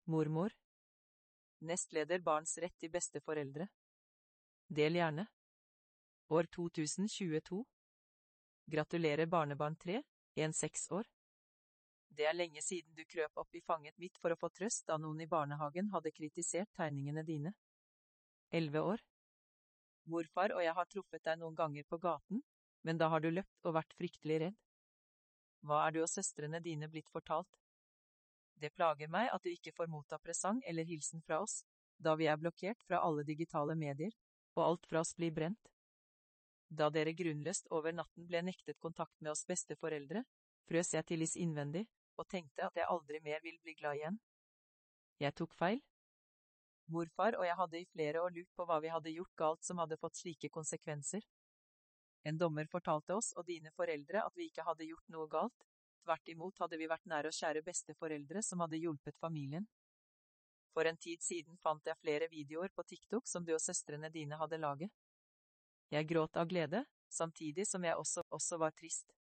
Mormor. Nestleder Barns rett til besteforeldre. Del gjerne. År 2022. Gratulerer barnebarn 3, en seks år. Det er lenge siden du krøp opp i fanget mitt for å få trøst da noen i barnehagen hadde kritisert tegningene dine. Elleve år. Morfar og jeg har truffet deg noen ganger på gaten, men da har du løpt og vært fryktelig redd. Hva er du og søstrene dine blitt fortalt? Det plager meg at du ikke får motta presang eller hilsen fra oss, da vi er blokkert fra alle digitale medier, og alt fra oss blir brent. Da dere grunnløst over natten ble nektet kontakt med oss besteforeldre, frøs jeg til is innvendig, og tenkte at jeg aldri mer vil bli glad igjen. Jeg tok feil. Morfar og jeg hadde i flere år lurt på hva vi hadde gjort galt som hadde fått slike konsekvenser. En dommer fortalte oss og dine foreldre at vi ikke hadde gjort noe galt, tvert imot hadde vi vært nære og kjære besteforeldre som hadde hjulpet familien. For en tid siden fant jeg flere videoer på TikTok som du og søstrene dine hadde laget. Jeg gråt av glede, samtidig som jeg også, også var trist.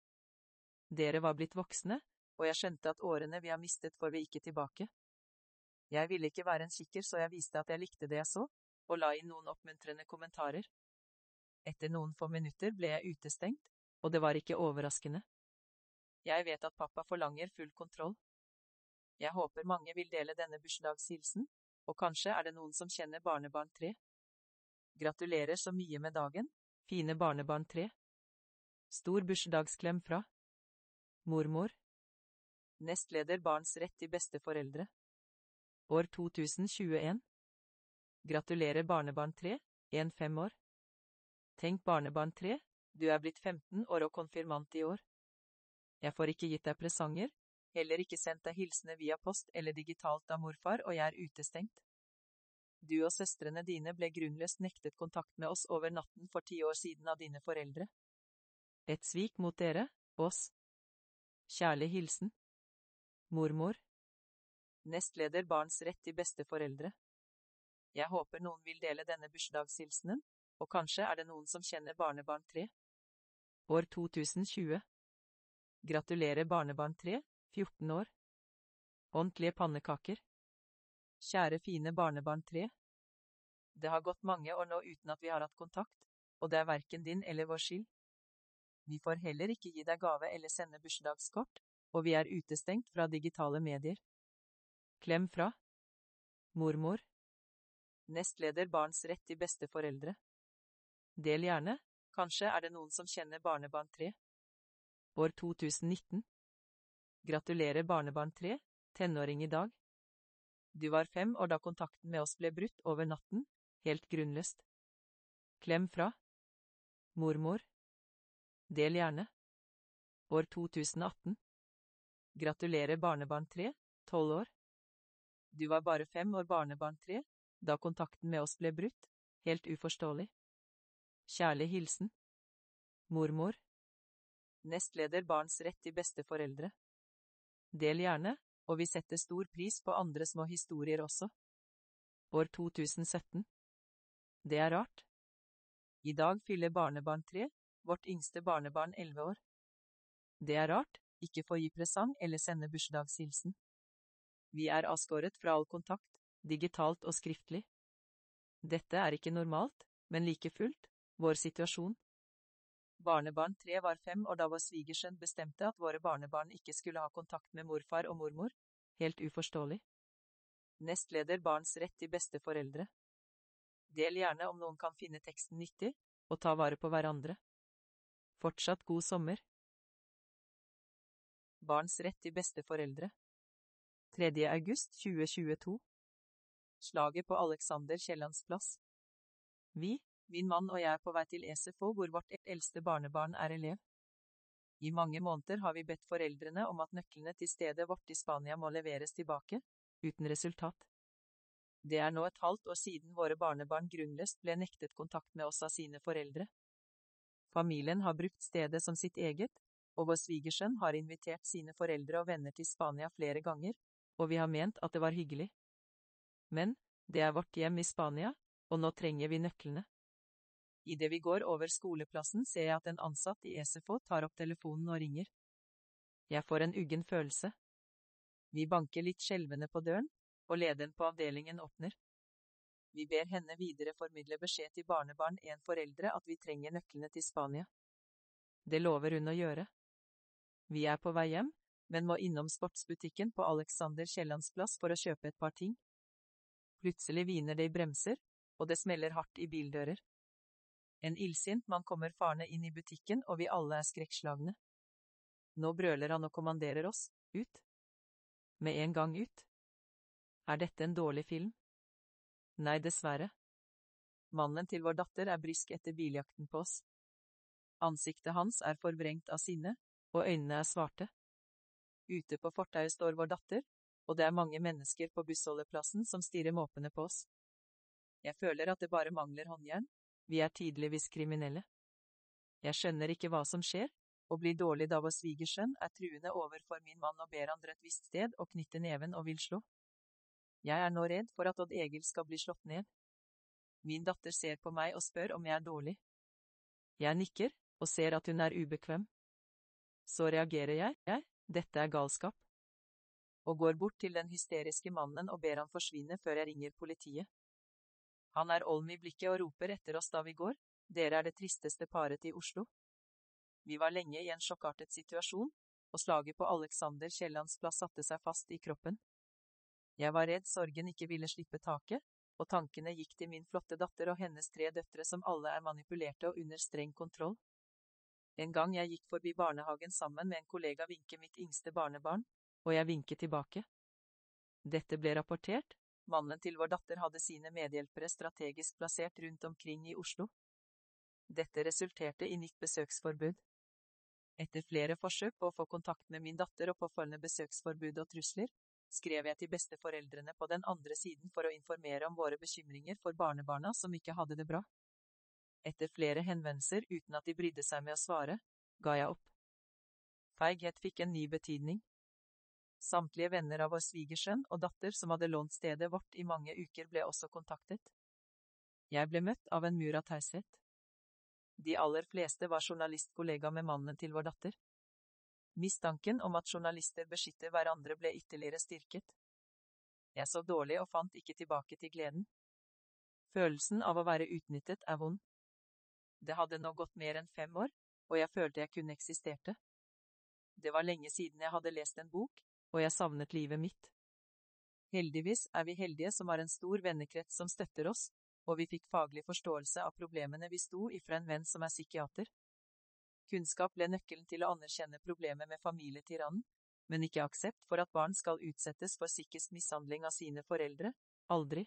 Dere var blitt voksne, og jeg skjønte at årene vi har mistet får vi ikke tilbake. Jeg ville ikke være en kikker, så jeg viste at jeg likte det jeg så, og la inn noen oppmuntrende kommentarer. Etter noen få minutter ble jeg utestengt, og det var ikke overraskende. Jeg vet at pappa forlanger full kontroll. Jeg håper mange vil dele denne bursdagshilsen, og kanskje er det noen som kjenner barnebarn tre. Gratulerer så mye med dagen, fine barnebarn tre. Stor bursdagsklem fra Mormor. Nestleder Barns rett til besteforeldre. År 2021. Gratulerer barnebarn 3, 1-5 år. Tenk barnebarn 3, du er blitt 15 år og konfirmant i år. Jeg får ikke gitt deg presanger, heller ikke sendt deg hilsener via post eller digitalt av morfar, og jeg er utestengt. Du og søstrene dine ble grunnløst nektet kontakt med oss over natten for ti år siden av dine foreldre. Et svik mot dere, oss. Kjærlig hilsen Mormor Nestleder Barns rett til besteforeldre Jeg håper noen vil dele denne bursdagshilsenen, og kanskje er det noen som kjenner barnebarn 3. År 2020 Gratulerer barnebarn 3, 14 år. Ordentlige pannekaker. Kjære fine barnebarn 3. Det har gått mange år nå uten at vi har hatt kontakt, og det er verken din eller vår skyld. Vi får heller ikke gi deg gave eller sende bursdagskort, og vi er utestengt fra digitale medier. Klem fra Mormor Nestleder Barns rett til besteforeldre Del gjerne, kanskje er det noen som kjenner barnebarn 3. År 2019 Gratulerer barnebarn 3, tenåring i dag. Du var fem år da kontakten med oss ble brutt over natten, helt grunnløst. Klem fra Mormor Del gjerne. År 2018. Gratulerer barnebarn 3, 12 år. Du var bare fem år barnebarn 3, da kontakten med oss ble brutt, helt uforståelig. Kjærlig hilsen. Mormor. Nestleder Barns rett til besteforeldre. Del gjerne, og vi setter stor pris på andre små historier også. År 2017. Det er rart. I dag fyller barnebarn 3, vårt yngste barnebarn elleve år. Det er rart, ikke få gi presang eller sende bursdagshilsen. Vi er avskåret fra all kontakt, digitalt og skriftlig. Dette er ikke normalt, men like fullt, vår situasjon. Barnebarn tre var fem år da vår svigersønn bestemte at våre barnebarn ikke skulle ha kontakt med morfar og mormor, helt uforståelig. Nestleder Barns rett til besteforeldre. Del gjerne om noen kan finne teksten nyttig, og ta vare på hverandre. Fortsatt god sommer. Barns rett til besteforeldre 3. august 2022 Slaget på Alexander Kiellands plass Vi, min mann og jeg er på vei til SFO, hvor vårt eldste barnebarn er elev. I mange måneder har vi bedt foreldrene om at nøklene til stedet vårt i Spania må leveres tilbake, uten resultat. Det er nå et halvt år siden våre barnebarn grunnløst ble nektet kontakt med oss av sine foreldre. Familien har brukt stedet som sitt eget, og vår svigersønn har invitert sine foreldre og venner til Spania flere ganger, og vi har ment at det var hyggelig. Men, det er vårt hjem i Spania, og nå trenger vi nøklene. Idet vi går over skoleplassen ser jeg at en ansatt i SFO tar opp telefonen og ringer. Jeg får en uggen følelse. Vi banker litt skjelvende på døren, og lederen på avdelingen åpner. Vi ber henne videre formidle beskjed til barnebarn en foreldre at vi trenger nøklene til Spania. Det lover hun å gjøre. Vi er på vei hjem, men må innom sportsbutikken på Alexander Kiellands plass for å kjøpe et par ting. Plutselig hviner det i bremser, og det smeller hardt i bildører. En illsint mann kommer farende inn i butikken, og vi alle er skrekkslagne. Nå brøler han og kommanderer oss, ut. Med en gang ut. Er dette en dårlig film? Nei, dessverre. Mannen til vår datter er brysk etter biljakten på oss. Ansiktet hans er forvrengt av sinne, og øynene er svarte. Ute på fortauet står vår datter, og det er mange mennesker på bussholdeplassen som stirrer måpende på oss. Jeg føler at det bare mangler håndjern, vi er tydeligvis kriminelle. Jeg skjønner ikke hva som skjer, og blir dårlig da vår svigersønn er truende overfor min mann og ber han dra et visst sted og knytte neven og vil slå. Jeg er nå redd for at Odd Egil skal bli slått ned. Min datter ser på meg og spør om jeg er dårlig. Jeg nikker, og ser at hun er ubekvem. Så reagerer jeg, jeg, dette er galskap. Og går bort til den hysteriske mannen og ber han forsvinne før jeg ringer politiet. Han er olm i blikket og roper etter oss da vi går, dere er det tristeste paret i Oslo. Vi var lenge i en sjokkartet situasjon, og slaget på Alexander Kiellands plass satte seg fast i kroppen. Jeg var redd sorgen ikke ville slippe taket, og tankene gikk til min flotte datter og hennes tre døtre som alle er manipulerte og under streng kontroll. En gang jeg gikk forbi barnehagen sammen med en kollega vinket mitt yngste barnebarn, og jeg vinket tilbake. Dette ble rapportert, Mannen til vår datter hadde sine medhjelpere strategisk plassert rundt omkring i Oslo. Dette resulterte i nytt besøksforbud. Etter flere forsøk på å få kontakt med min datter og påfølgende besøksforbud og trusler, skrev jeg til besteforeldrene på den andre siden for å informere om våre bekymringer for barnebarna som ikke hadde det bra. Etter flere henvendelser uten at de brydde seg med å svare, ga jeg opp. Feighet fikk en ny betydning. Samtlige venner av vår svigersønn og datter som hadde lånt stedet vårt i mange uker, ble også kontaktet. Jeg ble møtt av en mur av taushet. De aller fleste var journalistkollega med mannen til vår datter. Mistanken om at journalister beskytter hverandre ble ytterligere styrket. Jeg sov dårlig og fant ikke tilbake til gleden. Følelsen av å være utnyttet er vond. Det hadde nå gått mer enn fem år, og jeg følte jeg kun eksisterte. Det var lenge siden jeg hadde lest en bok, og jeg savnet livet mitt. Heldigvis er vi heldige som har en stor vennekrets som støtter oss, og vi fikk faglig forståelse av problemene vi sto i fra en venn som er psykiater. Kunnskap ble nøkkelen til å anerkjenne problemet med familietyrannen, men ikke aksept for at barn skal utsettes for psykisk mishandling av sine foreldre, aldri.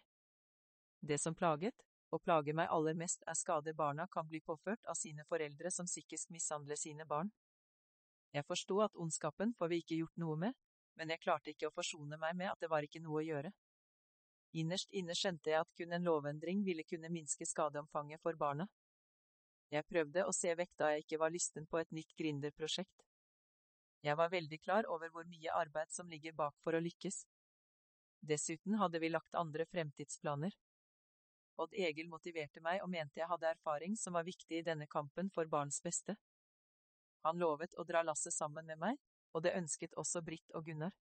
Det som plaget, og plager meg aller mest, er skader barna kan bli påført av sine foreldre som psykisk mishandler sine barn. Jeg forsto at ondskapen får vi ikke gjort noe med, men jeg klarte ikke å forsone meg med at det var ikke noe å gjøre. Innerst inne skjønte jeg at kun en lovendring ville kunne minske skadeomfanget for barna. Jeg prøvde å se vekk da jeg ikke var lysten på et nytt gründerprosjekt. Jeg var veldig klar over hvor mye arbeid som ligger bak for å lykkes. Dessuten hadde vi lagt andre fremtidsplaner. Odd Egil motiverte meg og mente jeg hadde erfaring som var viktig i denne kampen for barns beste. Han lovet å dra lasset sammen med meg, og det ønsket også Britt og Gunnar.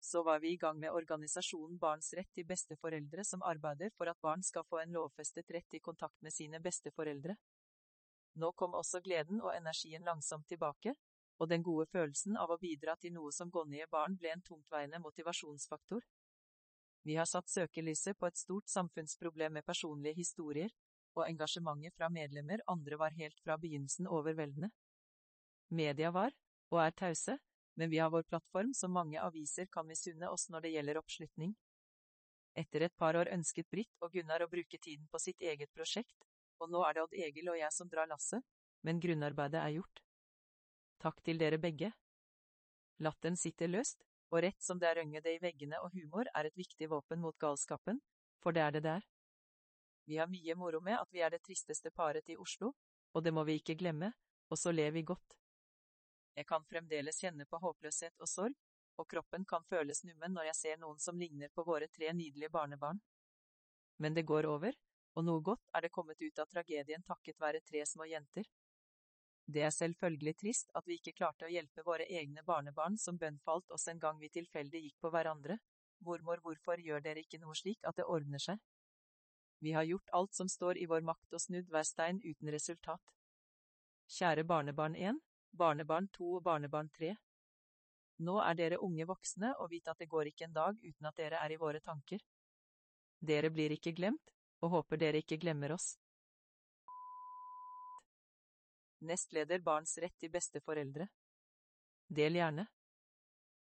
Så var vi i gang med organisasjonen Barns rett til besteforeldre som arbeider for at barn skal få en lovfestet rett til kontakt med sine besteforeldre. Nå kom også gleden og energien langsomt tilbake, og den gode følelsen av å bidra til noe som gånnige barn ble en tungtveiende motivasjonsfaktor. Vi har satt søkelyset på et stort samfunnsproblem med personlige historier, og engasjementet fra medlemmer andre var helt fra begynnelsen overveldende. Media var, og er tause, men vi har vår plattform som mange aviser kan misunne oss når det gjelder oppslutning. Etter et par år ønsket Britt og Gunnar å bruke tiden på sitt eget prosjekt, og nå er det Odd Egil og jeg som drar lasset, men grunnarbeidet er gjort. Takk til dere begge. Latteren sitter løst, og rett som det er røngede i veggene og humor er et viktig våpen mot galskapen, for det er det der. Vi har mye moro med at vi er det tristeste paret i Oslo, Og det må vi ikke glemme, og så ler vi godt. Jeg kan fremdeles kjenne på håpløshet og sorg, og kroppen kan føles nummen når jeg ser noen som ligner på våre tre nydelige barnebarn. Men det går over, og noe godt er det kommet ut av tragedien takket være tre små jenter. Det er selvfølgelig trist at vi ikke klarte å hjelpe våre egne barnebarn som bønnfalt oss en gang vi tilfeldig gikk på hverandre. Mormor, hvorfor gjør dere ikke noe slik at det ordner seg? Vi har gjort alt som står i vår makt og snudd hver stein uten resultat. Kjære barnebarn 1, barnebarn 2 og barnebarn 3. Nå er dere unge voksne og vit at det går ikke en dag uten at dere er i våre tanker. Dere blir ikke glemt, og håper dere ikke glemmer oss. Nestleder Barns rett til besteforeldre. Del gjerne.